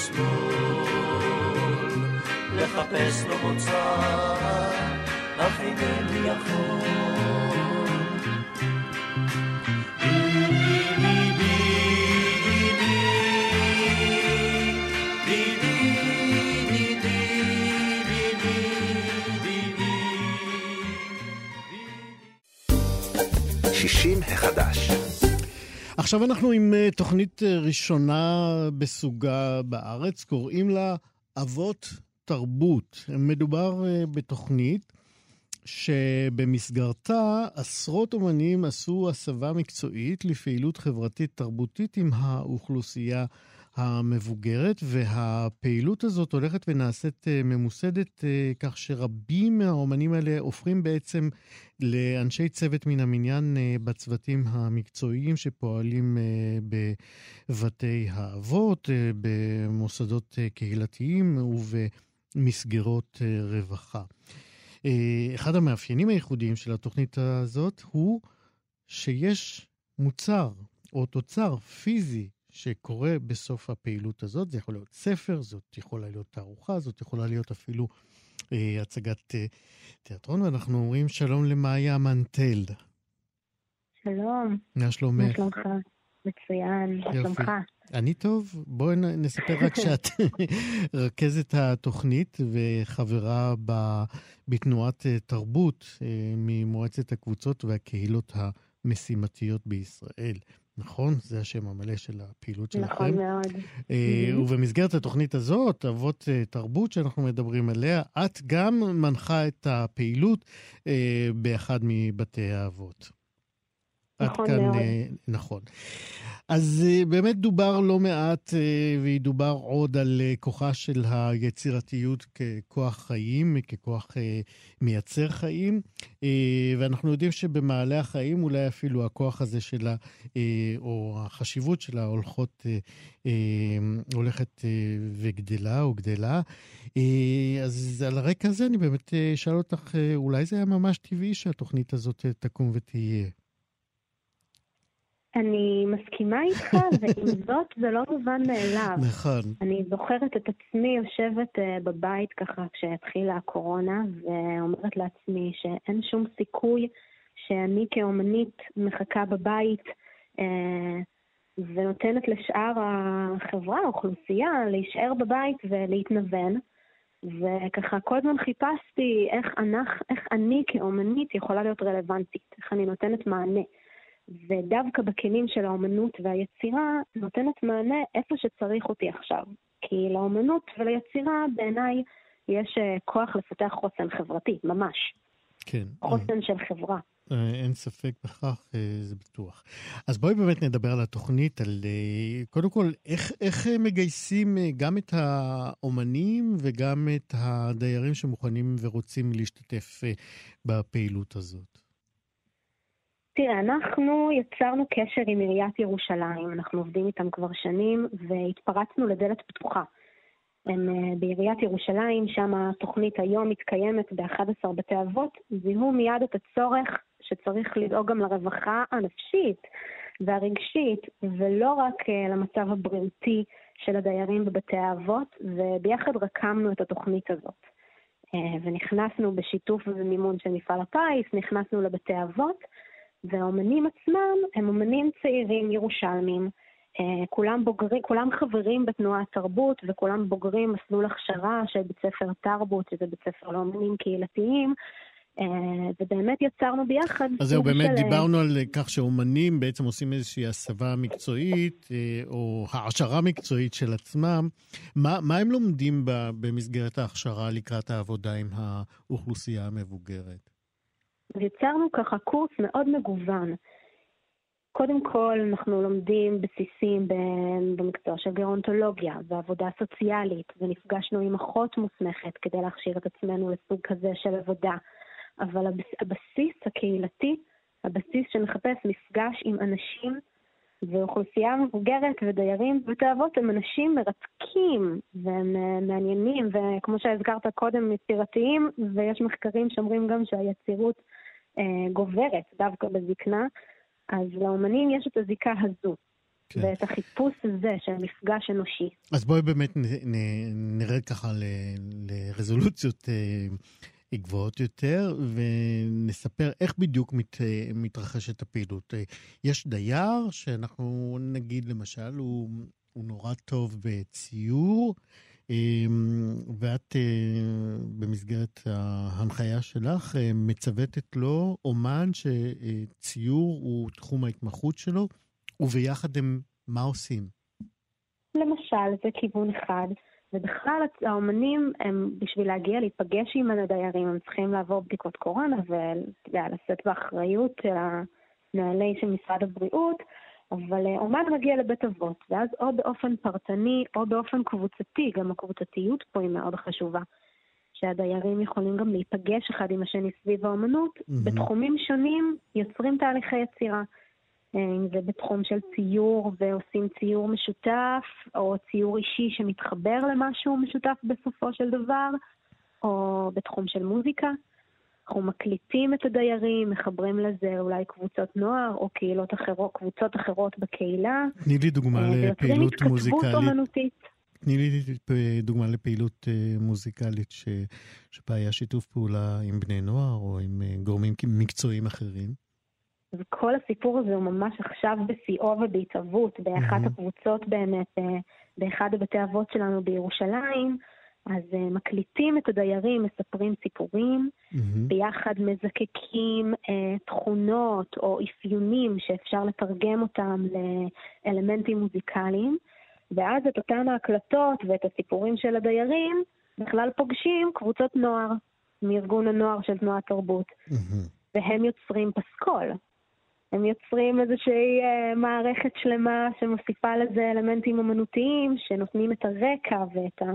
ולשמאל, לחפש לו מוצא, אף אינני יכול. החדש. עכשיו אנחנו עם אה, תוכנית אה, ראשונה בסוגה בארץ, קוראים לה אבות תרבות. מדובר אה, בתוכנית שבמסגרתה עשרות אומנים עשו הסבה מקצועית לפעילות חברתית תרבותית עם האוכלוסייה המבוגרת, והפעילות הזאת הולכת ונעשית אה, ממוסדת אה, כך שרבים מהאומנים האלה הופכים בעצם לאנשי צוות מן המניין אה, בצוותים המקצועיים שפועלים בבתי האבות, במוסדות קהילתיים ובמסגרות רווחה. אחד המאפיינים הייחודיים של התוכנית הזאת הוא שיש מוצר או תוצר פיזי שקורה בסוף הפעילות הזאת. זה יכול להיות ספר, זאת יכולה להיות תערוכה, זאת יכולה להיות אפילו אה, הצגת אה, תיאטרון, ואנחנו אומרים שלום למאיה מנטל. שלום. מה שלומך? מה שלומך? מצוין, מה שלומך? אני טוב. בואי נספר רק שאת רכזת התוכנית וחברה ב, בתנועת אה, תרבות אה, ממועצת הקבוצות והקהילות המשימתיות בישראל. נכון? זה השם המלא של הפעילות שלכם. נכון מאוד. Uh, ובמסגרת התוכנית הזאת, אבות uh, תרבות שאנחנו מדברים עליה, את גם מנחה את הפעילות uh, באחד מבתי האבות. נכון מאוד. Uh, נכון. אז אה, באמת דובר לא מעט, אה, וידובר עוד על אה, כוחה של היצירתיות ככוח חיים, ככוח מייצר חיים, ואנחנו יודעים שבמעלה החיים אולי אפילו הכוח הזה שלה, או החשיבות שלה הולכות, הולכת וגדלה או גדלה. אז על הרקע הזה אני באמת אשאל אותך, אולי זה היה ממש טבעי שהתוכנית הזאת תקום ותהיה. אני מסכימה איתך, ועם זאת זה לא מובן מאליו. נכון. אני זוכרת את עצמי יושבת uh, בבית ככה כשהתחילה הקורונה, ואומרת לעצמי שאין שום סיכוי שאני כאומנית מחכה בבית uh, ונותנת לשאר החברה, האוכלוסייה, להישאר בבית ולהתנוון. וככה כל הזמן חיפשתי איך, אנחנו, איך אני כאומנית יכולה להיות רלוונטית, איך אני נותנת מענה. ודווקא בכלים של האומנות והיצירה נותנת מענה איפה שצריך אותי עכשיו. כי לאומנות וליצירה בעיניי יש אה, כוח לפתח חוסן חברתי, ממש. כן. חוסן של חברה. אה, אין ספק בכך, אה, זה בטוח. אז בואי באמת נדבר על התוכנית, על קודם כל, איך, איך מגייסים גם את האומנים וגם את הדיירים שמוכנים ורוצים להשתתף בפעילות הזאת. תראה, אנחנו יצרנו קשר עם עיריית ירושלים, אנחנו עובדים איתם כבר שנים, והתפרצנו לדלת פתוחה. הם אה, בעיריית ירושלים, שם התוכנית היום מתקיימת ב-11 בתי אבות, זיהו מיד את הצורך שצריך לדאוג גם לרווחה הנפשית, והרגשית, ולא רק אה, למצב הבריאותי של הדיירים בבתי האבות, וביחד רקמנו את התוכנית הזאת. אה, ונכנסנו בשיתוף ומימון של מפעל הפיס, נכנסנו לבתי אבות, והאומנים עצמם הם אומנים צעירים ירושלמים, אה, כולם בוגרים, כולם חברים בתנועת תרבות וכולם בוגרים מסלול הכשרה של בית ספר תרבות, שזה בית ספר לאומנים קהילתיים, אה, ובאמת יצרנו ביחד. אז זהו, באמת של... דיברנו על כך שאומנים בעצם עושים איזושהי הסבה מקצועית, או העשרה מקצועית של עצמם. מה, מה הם לומדים במסגרת ההכשרה לקראת העבודה עם האוכלוסייה המבוגרת? יצרנו ככה קורס מאוד מגוון. קודם כל, אנחנו לומדים בסיסים במקצוע של גרונטולוגיה ועבודה סוציאלית, ונפגשנו עם אחות מוסמכת כדי להכשיר את עצמנו לסוג כזה של עבודה. אבל הבסיס הקהילתי, הבסיס שמחפש מפגש עם אנשים ואוכלוסייה מבוגרת ודיירים בבית האבות הם אנשים מרתקים והם אה, מעניינים, וכמו שהזכרת קודם, יצירתיים, ויש מחקרים שאומרים גם שהיצירות גוברת דווקא בזקנה, אז לאומנים יש את הזיקה הזו. כן. ואת החיפוש הזה של מפגש אנושי. אז בואי באמת נרד ככה לרזולוציות אה, גבוהות יותר, ונספר איך בדיוק מת, מתרחשת הפעילות. יש דייר שאנחנו נגיד, למשל, הוא, הוא נורא טוב בציור, אמ, ואת אה, במסגרת ההנחיה שלך אה, מצוותת לו אומן שציור הוא תחום ההתמחות שלו, וביחד הם מה עושים? למשל, זה כיוון אחד. ובכלל האומנים הם בשביל להגיע להיפגש עם הדיירים הם צריכים לעבור בדיקות קורונה ולשאת באחריות של הנהלי של משרד הבריאות, אבל אה, אומן מגיע לבית אבות, ואז או באופן פרטני או באופן קבוצתי, גם הקבוצתיות פה היא מאוד חשובה, שהדיירים יכולים גם להיפגש אחד עם השני סביב האומנות, mm-hmm. בתחומים שונים יוצרים תהליכי יצירה. אה, אם זה בתחום של ציור ועושים ציור משותף, או ציור אישי שמתחבר למשהו משותף בסופו של דבר, או בתחום של מוזיקה. אנחנו מקליטים את הדיירים, מחברים לזה אולי קבוצות נוער או קהילות אחרות, קבוצות אחרות בקהילה. תני לי דוגמה אה, לפעילות מוזיקלית. תני לי דוגמה לפעילות אה, מוזיקלית ש... שבה היה שיתוף פעולה עם בני נוער או עם גורמים מקצועיים אחרים. וכל הסיפור הזה הוא ממש עכשיו בשיאו ובהתהוות, באחת mm-hmm. הקבוצות באמת, אה, באחד הבתי אבות שלנו בירושלים. אז uh, מקליטים את הדיירים, מספרים סיפורים, mm-hmm. ביחד מזקקים uh, תכונות או אפיונים שאפשר לתרגם אותם לאלמנטים מוזיקליים, ואז את אותן ההקלטות ואת הסיפורים של הדיירים בכלל פוגשים קבוצות נוער מארגון הנוער של תנועת תרבות, mm-hmm. והם יוצרים פסקול. הם יוצרים איזושהי אה, מערכת שלמה שמוסיפה לזה אלמנטים אמנותיים, שנותנים את הרקע ואת ה,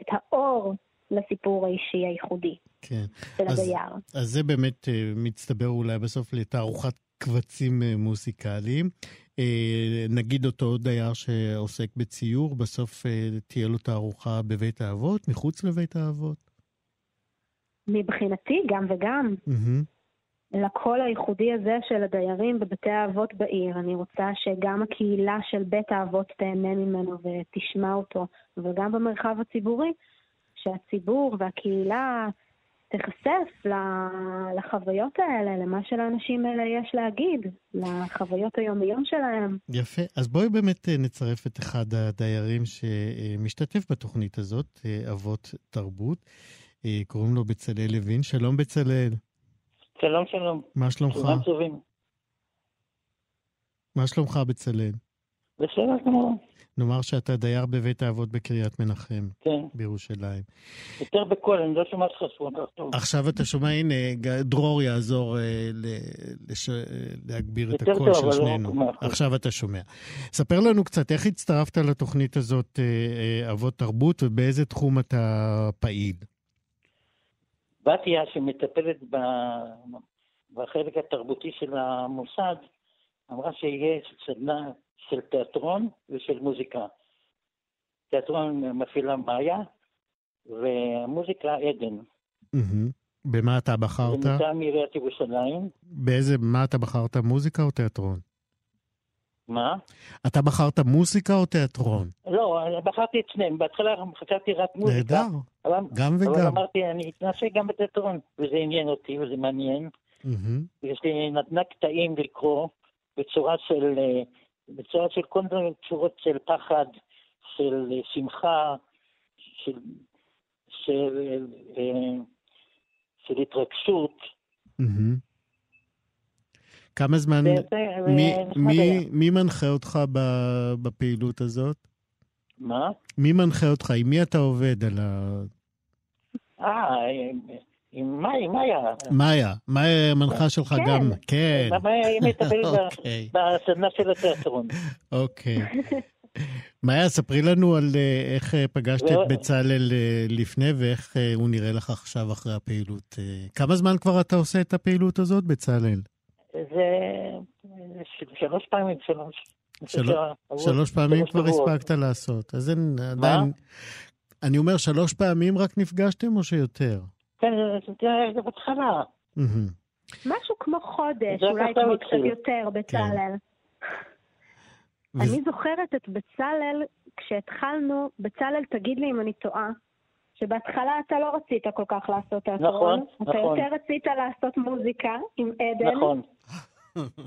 את האור לסיפור האישי הייחודי כן. של אז, הדייר. אז זה באמת אה, מצטבר אולי בסוף לתערוכת קבצים אה, מוזיקליים. אה, נגיד אותו דייר שעוסק בציור, בסוף תהיה לו תערוכה בבית האבות, מחוץ לבית האבות? מבחינתי, גם וגם. Mm-hmm. לקול הייחודי הזה של הדיירים בבתי האבות בעיר. אני רוצה שגם הקהילה של בית האבות תהנה ממנו ותשמע אותו, וגם במרחב הציבורי, שהציבור והקהילה תיחשף לחוויות האלה, למה שלאנשים האלה יש להגיד, לחוויות היומיות שלהם. יפה. אז בואי באמת אה, נצרף את אחד הדיירים שמשתתף בתוכנית הזאת, אה, אבות תרבות. אה, קוראים לו בצלאל לוין. שלום בצלאל. שלום, שלום. מה שלומך? שלום טובים. מה שלומך, בצלאל? בסדר גמור. נאמר שאתה דייר בבית האבות בקריית מנחם. כן. בירושלים. יותר בקול, אני לא שומע אותך טוב. עכשיו אתה שומע, הנה, דרור יעזור אה, לש... להגביר את הקול של לא שנינו. לא עכשיו אתה שומע. ספר לנו קצת, איך הצטרפת לתוכנית הזאת, אה, אה, אבות תרבות, ובאיזה תחום אתה פעיל? בתיה, שמטפלת בחלק התרבותי של המוסד, אמרה שיהיה סדנה של תיאטרון ושל מוזיקה. תיאטרון מפעילה מאיה, והמוזיקה עדן. במה אתה בחרת? זה מטעם עיריית ירושלים. באיזה, מה אתה בחרת, מוזיקה או תיאטרון? מה? אתה בחרת מוזיקה או תיאטרון? לא, בחרתי את שניהם. בהתחלה חשבתי רק מוזיקה. נהדר, אבל, גם אבל וגם. אמרתי, אני אתנסה גם בתיאטרון, וזה עניין אותי וזה מעניין. יש לי נתנה קטעים לקרוא בצורה של, אה, בצורה של כל מיני צורות של פחד, של אה, שמחה, של, של, אה, של התרגשות. מהמם. כמה זמן, מי- נחמד מי-. מי מנחה אותך ב- בפעילות הזאת? מה? מי מנחה אותך? עם מי אתה עובד על ה... אה, עם מאי, מאיה. מאיה, מאיה המנחה שלך כן. גם, כן. מאיה היא מטפלת אוקיי, בסדנה של התיאטרון. אוקיי. מאיה, ספרי לנו על אה, איך אה, פגשת לא. את בצלאל אה, לפני ואיך אה, הוא נראה לך עכשיו אחרי הפעילות. אה, כמה זמן כבר אתה עושה את הפעילות הזאת, בצלאל? זה שלוש פעמים, שלוש. של- שלוש פעמים שלוש כבר שבועות. הספקת לעשות. אז אין עדיין... אני אומר, שלוש פעמים רק נפגשתם או שיותר? כן, זה- בהתחלה. משהו כמו חודש, אולי עכשיו כמו. קצת יותר, בצלאל. וזה- אני זוכרת את בצלאל, כשהתחלנו, בצלאל, תגיד לי אם אני טועה, שבהתחלה אתה לא רצית כל כך לעשות תיאטרון. נכון, אתה נכון. יותר רצית לעשות מוזיקה עם עדן. נכון.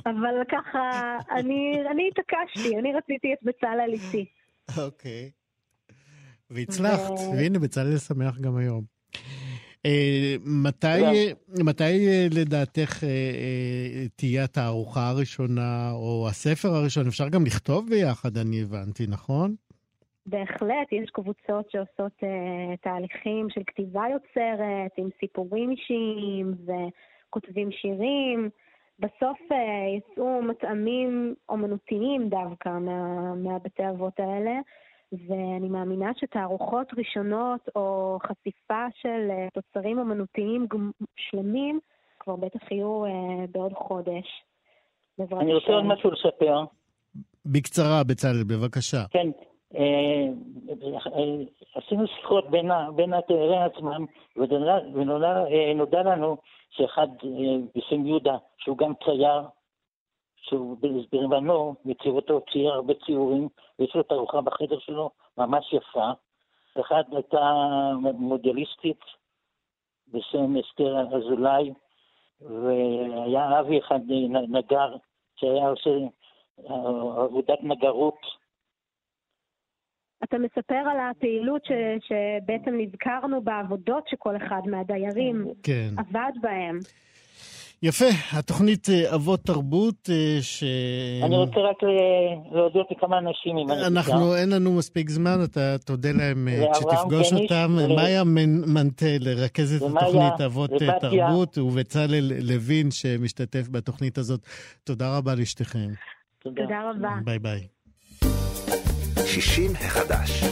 אבל ככה, אני, אני התעקשתי, אני רציתי את בצלאל איתי. אוקיי. והצלחת, ו- והנה בצלאל שמח גם היום. אה, מתי, מתי אה, לדעתך אה, תהיה התערוכה הראשונה, או הספר הראשון? אפשר גם לכתוב ביחד, אני הבנתי, נכון? בהחלט, יש קבוצות שעושות uh, תהליכים של כתיבה יוצרת, עם סיפורים אישיים וכותבים שירים. בסוף uh, יצאו מטעמים אומנותיים דווקא מה, מהבתי אבות האלה, ואני מאמינה שתערוכות ראשונות או חשיפה של uh, תוצרים אומנותיים שלמים כבר בטח יהיו uh, בעוד חודש. אני רוצה. עוד משהו לספר. בקצרה, בצלאל, בבקשה. כן, אה, אה, עשינו שיחות בין ה- בין התיירים עצמם, ונודע- ונודע אה, נודע לנו שאחד אה, בשם יהודה, שהוא גם צייר, שהוא בזמנו, בצעירותו צייר הרבה ציורים, ויש לו תערוכה בחדר שלו ממש יפה. אחד הייתה מודליסטית בשם אסתר אזולאי, והיה אבי אחד אה, נגר, שהיה עושה אה, עבודת נגרות. אתה מספר על הפעילות ש, שבעצם נזכרנו בעבודות שכל אחד מהדיירים כן. עבד בהם. יפה, התוכנית אה, אבות תרבות, אה, ש... אני רוצה רק להודות לכמה אנשים, אם אני אנחנו, אין לנו מספיק זמן, אתה תודה להם אה, כשתפגוש אותם. מאיה מנ- מנטל, רכזת ומאיה, התוכנית אבות. תרבות, ובצלאל לוין שמשתתף בתוכנית הזאת. תודה רבה לשתיכם. תודה רבה. ביי ביי. 60 החדש.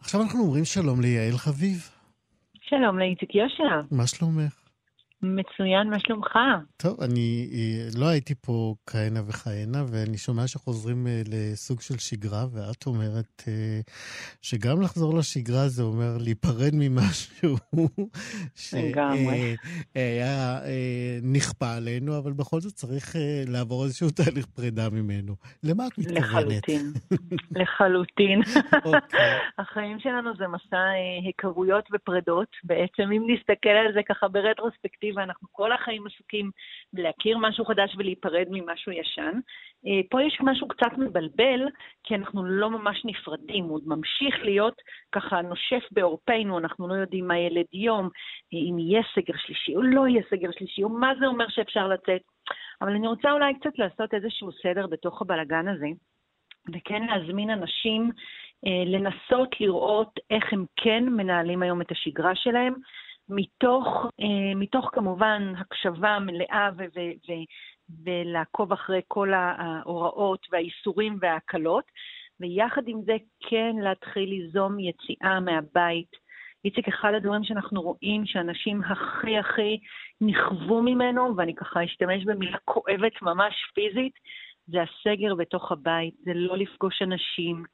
עכשיו אנחנו אומרים שלום ליעל חביב. שלום לאיציק יושע, מה שלומך? מצוין, מה שלומך? טוב, אני אה, לא הייתי פה כהנה וכהנה, ואני שומע שחוזרים אה, לסוג של שגרה, ואת אומרת אה, שגם לחזור לשגרה זה אומר להיפרד ממשהו. שהיה נכפה עלינו, אבל בכל זאת צריך לעבור איזשהו תהליך פרידה ממנו. למה את מתכוונת? לחלוטין. לחלוטין. אוקיי. החיים שלנו זה מסע היכרויות ופרדות. בעצם, אם נסתכל על זה ככה ברטרוספקטיבה, אנחנו כל החיים עסוקים בלהכיר משהו חדש ולהיפרד ממשהו ישן. אה, פה יש משהו קצת מבלבל, כי אנחנו לא ממש נפרדים, הוא ממשיך להיות ככה נושף בעורפינו, אנחנו לא יודעים מה ילד יום, אה, אם יהיה סגר שלישי או לא יהיה סגר שלישי, או מה זה אומר שאפשר לצאת. אבל אני רוצה אולי קצת לעשות איזשהו סדר בתוך הבלגן הזה, וכן להזמין אנשים אה, לנסות לראות איך הם כן מנהלים היום את השגרה שלהם, מתוך, אה, מתוך כמובן הקשבה מלאה ו- ו- ו- ולעקוב אחרי כל ההוראות והאיסורים וההקלות, ויחד עם זה כן להתחיל ליזום יציאה מהבית. איציק, אחד הדברים שאנחנו רואים שאנשים הכי הכי נכוו ממנו, ואני ככה אשתמש במילה כואבת ממש פיזית, זה הסגר בתוך הבית, זה לא לפגוש אנשים,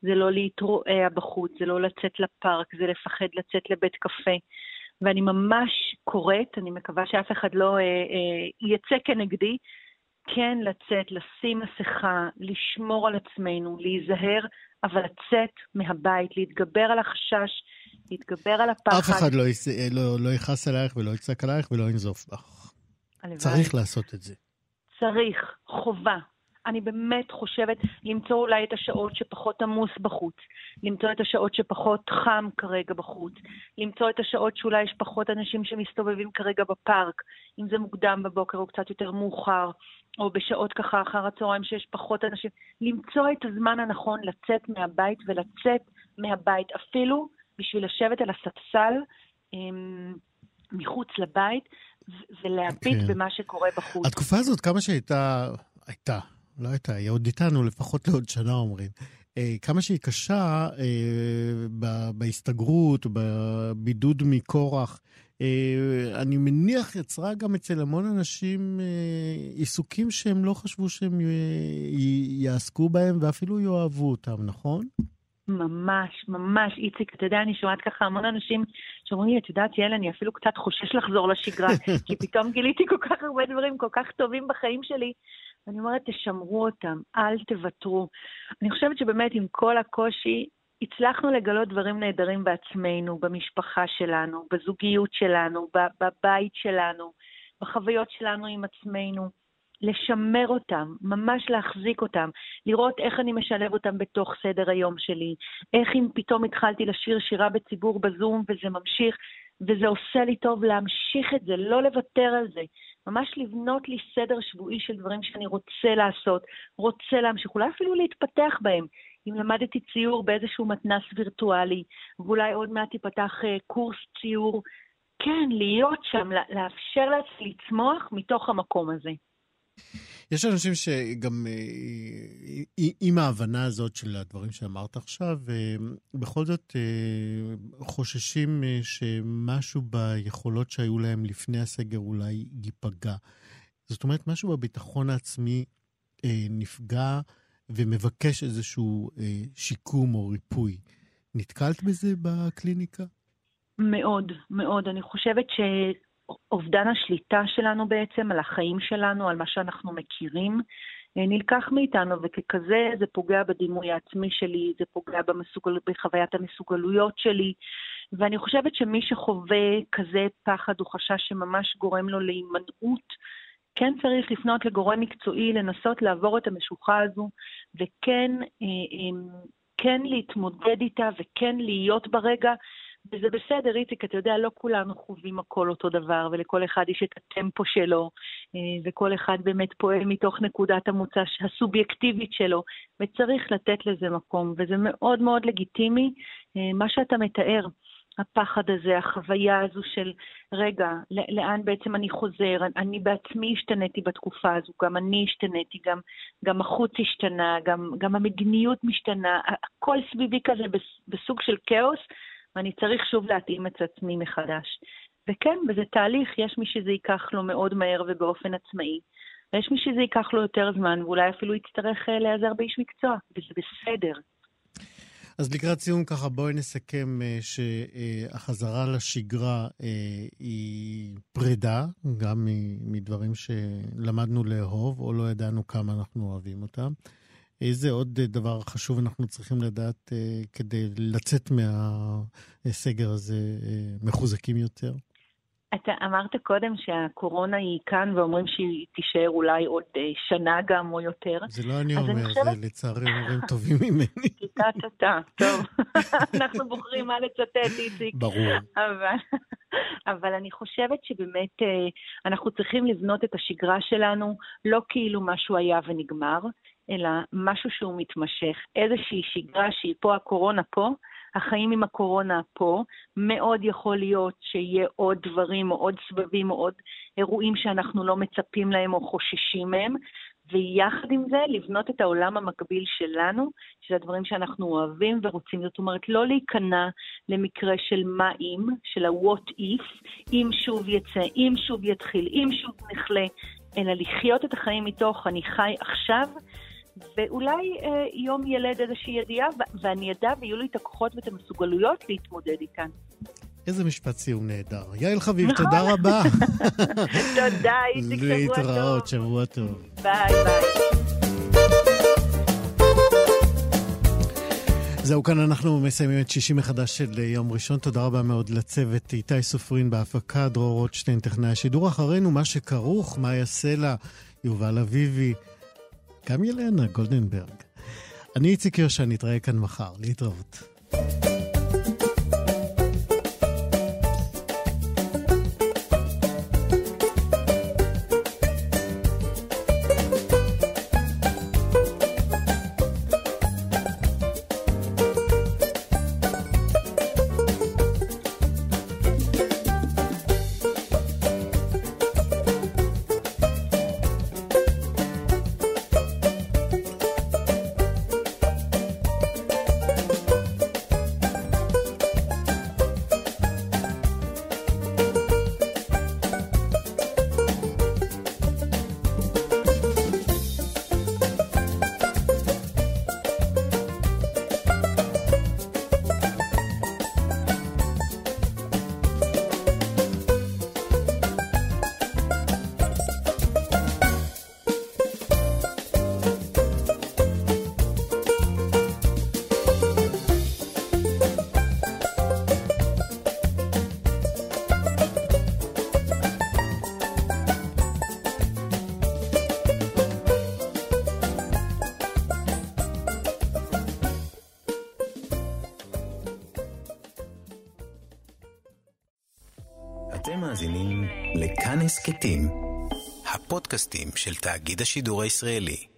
זה לא להתרועע בחוץ, זה לא לצאת לפארק, זה לפחד לצאת לבית קפה. ואני ממש קוראת, אני מקווה שאף אחד לא אה, אה, יצא כנגדי, כן לצאת, לשים מסכה, לשמור על עצמנו, להיזהר, אבל לצאת מהבית, להתגבר על החשש, להתגבר על הפחד. אף אחד לא, יס... לא, לא יכעס עלייך ולא יצעק עלייך ולא ינזוף בך. צריך לעשות את זה. צריך, חובה. אני באמת חושבת למצוא אולי את השעות שפחות עמוס בחוץ, למצוא את השעות שפחות חם כרגע בחוץ, למצוא את השעות שאולי יש פחות אנשים שמסתובבים כרגע בפארק, אם זה מוקדם בבוקר או קצת יותר מאוחר, או בשעות ככה אחר הצהריים שיש פחות אנשים, למצוא את הזמן הנכון לצאת מהבית ולצאת מהבית, אפילו בשביל לשבת על הספסל אמ, מחוץ לבית ולהביט כן. במה שקורה בחוץ. התקופה הזאת, כמה שהייתה, הייתה, לא הייתה, היא עוד איתנו לפחות לעוד שנה אומרים. אה, כמה שהיא קשה אה, בהסתגרות, בבידוד מקורח, אה, אני מניח יצרה גם אצל המון אנשים עיסוקים שהם לא חשבו שהם יעסקו בהם ואפילו יאהבו אותם, נכון? ממש, ממש, איציק, אתה יודע, אני שומעת ככה המון אנשים שאומרים לי, את יודעת, יעל, אני אפילו קצת חושש לחזור לשגרה, כי פתאום גיליתי כל כך הרבה דברים כל כך טובים בחיים שלי, ואני אומרת, תשמרו אותם, אל תוותרו. אני חושבת שבאמת עם כל הקושי, הצלחנו לגלות דברים נהדרים בעצמנו, במשפחה שלנו, בזוגיות שלנו, בבית שלנו, בחוויות שלנו עם עצמנו. לשמר אותם, ממש להחזיק אותם, לראות איך אני משלב אותם בתוך סדר היום שלי, איך אם פתאום התחלתי לשיר שירה בציבור בזום וזה ממשיך, וזה עושה לי טוב להמשיך את זה, לא לוותר על זה. ממש לבנות לי סדר שבועי של דברים שאני רוצה לעשות, רוצה להמשיך, אולי אפילו להתפתח בהם. אם למדתי ציור באיזשהו מתנס וירטואלי, ואולי עוד מעט ייפתח אה, קורס ציור, כן, להיות שם, לאפשר לעצמי לצמוח מתוך המקום הזה. יש אנשים שגם אה, עם ההבנה הזאת של הדברים שאמרת עכשיו, אה, בכל זאת אה, חוששים שמשהו ביכולות שהיו להם לפני הסגר אולי ייפגע. זאת אומרת, משהו בביטחון העצמי נפגע ומבקש איזשהו שיקום או ריפוי. נתקלת בזה בקליניקה? מאוד, מאוד. אני חושבת ש... אובדן השליטה שלנו בעצם על החיים שלנו, על מה שאנחנו מכירים, אה, נלקח מאיתנו, וככזה זה פוגע בדימוי העצמי שלי, זה פוגע במסוגל... בחוויית המסוגלויות שלי, ואני חושבת שמי שחווה כזה פחד או חשש שממש גורם לו להימנעות, כן צריך לפנות לגורם מקצועי, לנסות לעבור את המשוכה הזו, וכן אה, כן להתמודד איתה וכן להיות ברגע, וזה בסדר, איציק, אתה יודע, לא כולנו חווים הכל אותו דבר, ולכל אחד יש את הטמפו שלו, אה, וכל אחד באמת פועל מתוך נקודת המוצא הסובייקטיבית שלו, וצריך לתת לזה מקום, וזה מאוד מאוד לגיטימי, אה, מה שאתה מתאר. הפחד הזה, החוויה הזו של, רגע, לאן בעצם אני חוזר? אני בעצמי השתניתי בתקופה הזו, גם אני השתניתי, גם, גם החוץ השתנה, גם, גם המדיניות משתנה, הכל סביבי כזה בסוג של כאוס, ואני צריך שוב להתאים את עצמי מחדש. וכן, וזה תהליך, יש מי שזה ייקח לו מאוד מהר ובאופן עצמאי, ויש מי שזה ייקח לו יותר זמן, ואולי אפילו יצטרך אה, להיעזר באיש מקצוע, וזה בסדר. אז לקראת סיום ככה, בואי נסכם uh, שהחזרה לשגרה uh, היא פרידה, גם מדברים שלמדנו לאהוב, או לא ידענו כמה אנחנו אוהבים אותם. איזה עוד דבר חשוב אנחנו צריכים לדעת אה, כדי לצאת מהסגר הזה אה, מחוזקים יותר? אתה אמרת קודם שהקורונה היא כאן ואומרים שהיא תישאר אולי עוד אה, שנה גם או יותר. זה לא אני אומר, אני חושבת... זה לצערי אומרים טובים ממני. טה-טה-טה, טוב. אנחנו בוחרים מה לצטט, איציק. ברור. אבל, אבל אני חושבת שבאמת אנחנו צריכים לבנות את השגרה שלנו לא כאילו משהו היה ונגמר, אלא משהו שהוא מתמשך, איזושהי שגרה שהיא פה, הקורונה פה, החיים עם הקורונה פה, מאוד יכול להיות שיהיה עוד דברים או עוד סבבים או עוד אירועים שאנחנו לא מצפים להם או חוששים מהם, ויחד עם זה לבנות את העולם המקביל שלנו, של הדברים שאנחנו אוהבים ורוצים. זאת אומרת, לא להיכנע למקרה של מה אם, של ה-what if, אם שוב יצא, אם שוב יתחיל, אם שוב נחלה, אלא לחיות את החיים מתוך אני חי עכשיו, ואולי אה, יום ילד איזושהי ידיעה, ואני אדע ויהיו לי את הכוחות ואת המסוגלויות להתמודד איתן. איזה משפט סיום נהדר. יעל חביב, נכון. תודה רבה. תודה, איציק, שבוע טוב. להתראות, שבוע טוב. ביי ביי. זהו, כאן אנחנו מסיימים את שישי מחדש של יום ראשון. תודה רבה מאוד לצוות איתי סופרין בהפקה, דרור רוטשטיין, טכנאי השידור. אחרינו, מה שכרוך, מאיה סלע, יובל אביבי, גם ילנה גולדנברג. אני איציק יושע, נתראה כאן מחר. להתראות. של תאגיד השידור הישראלי.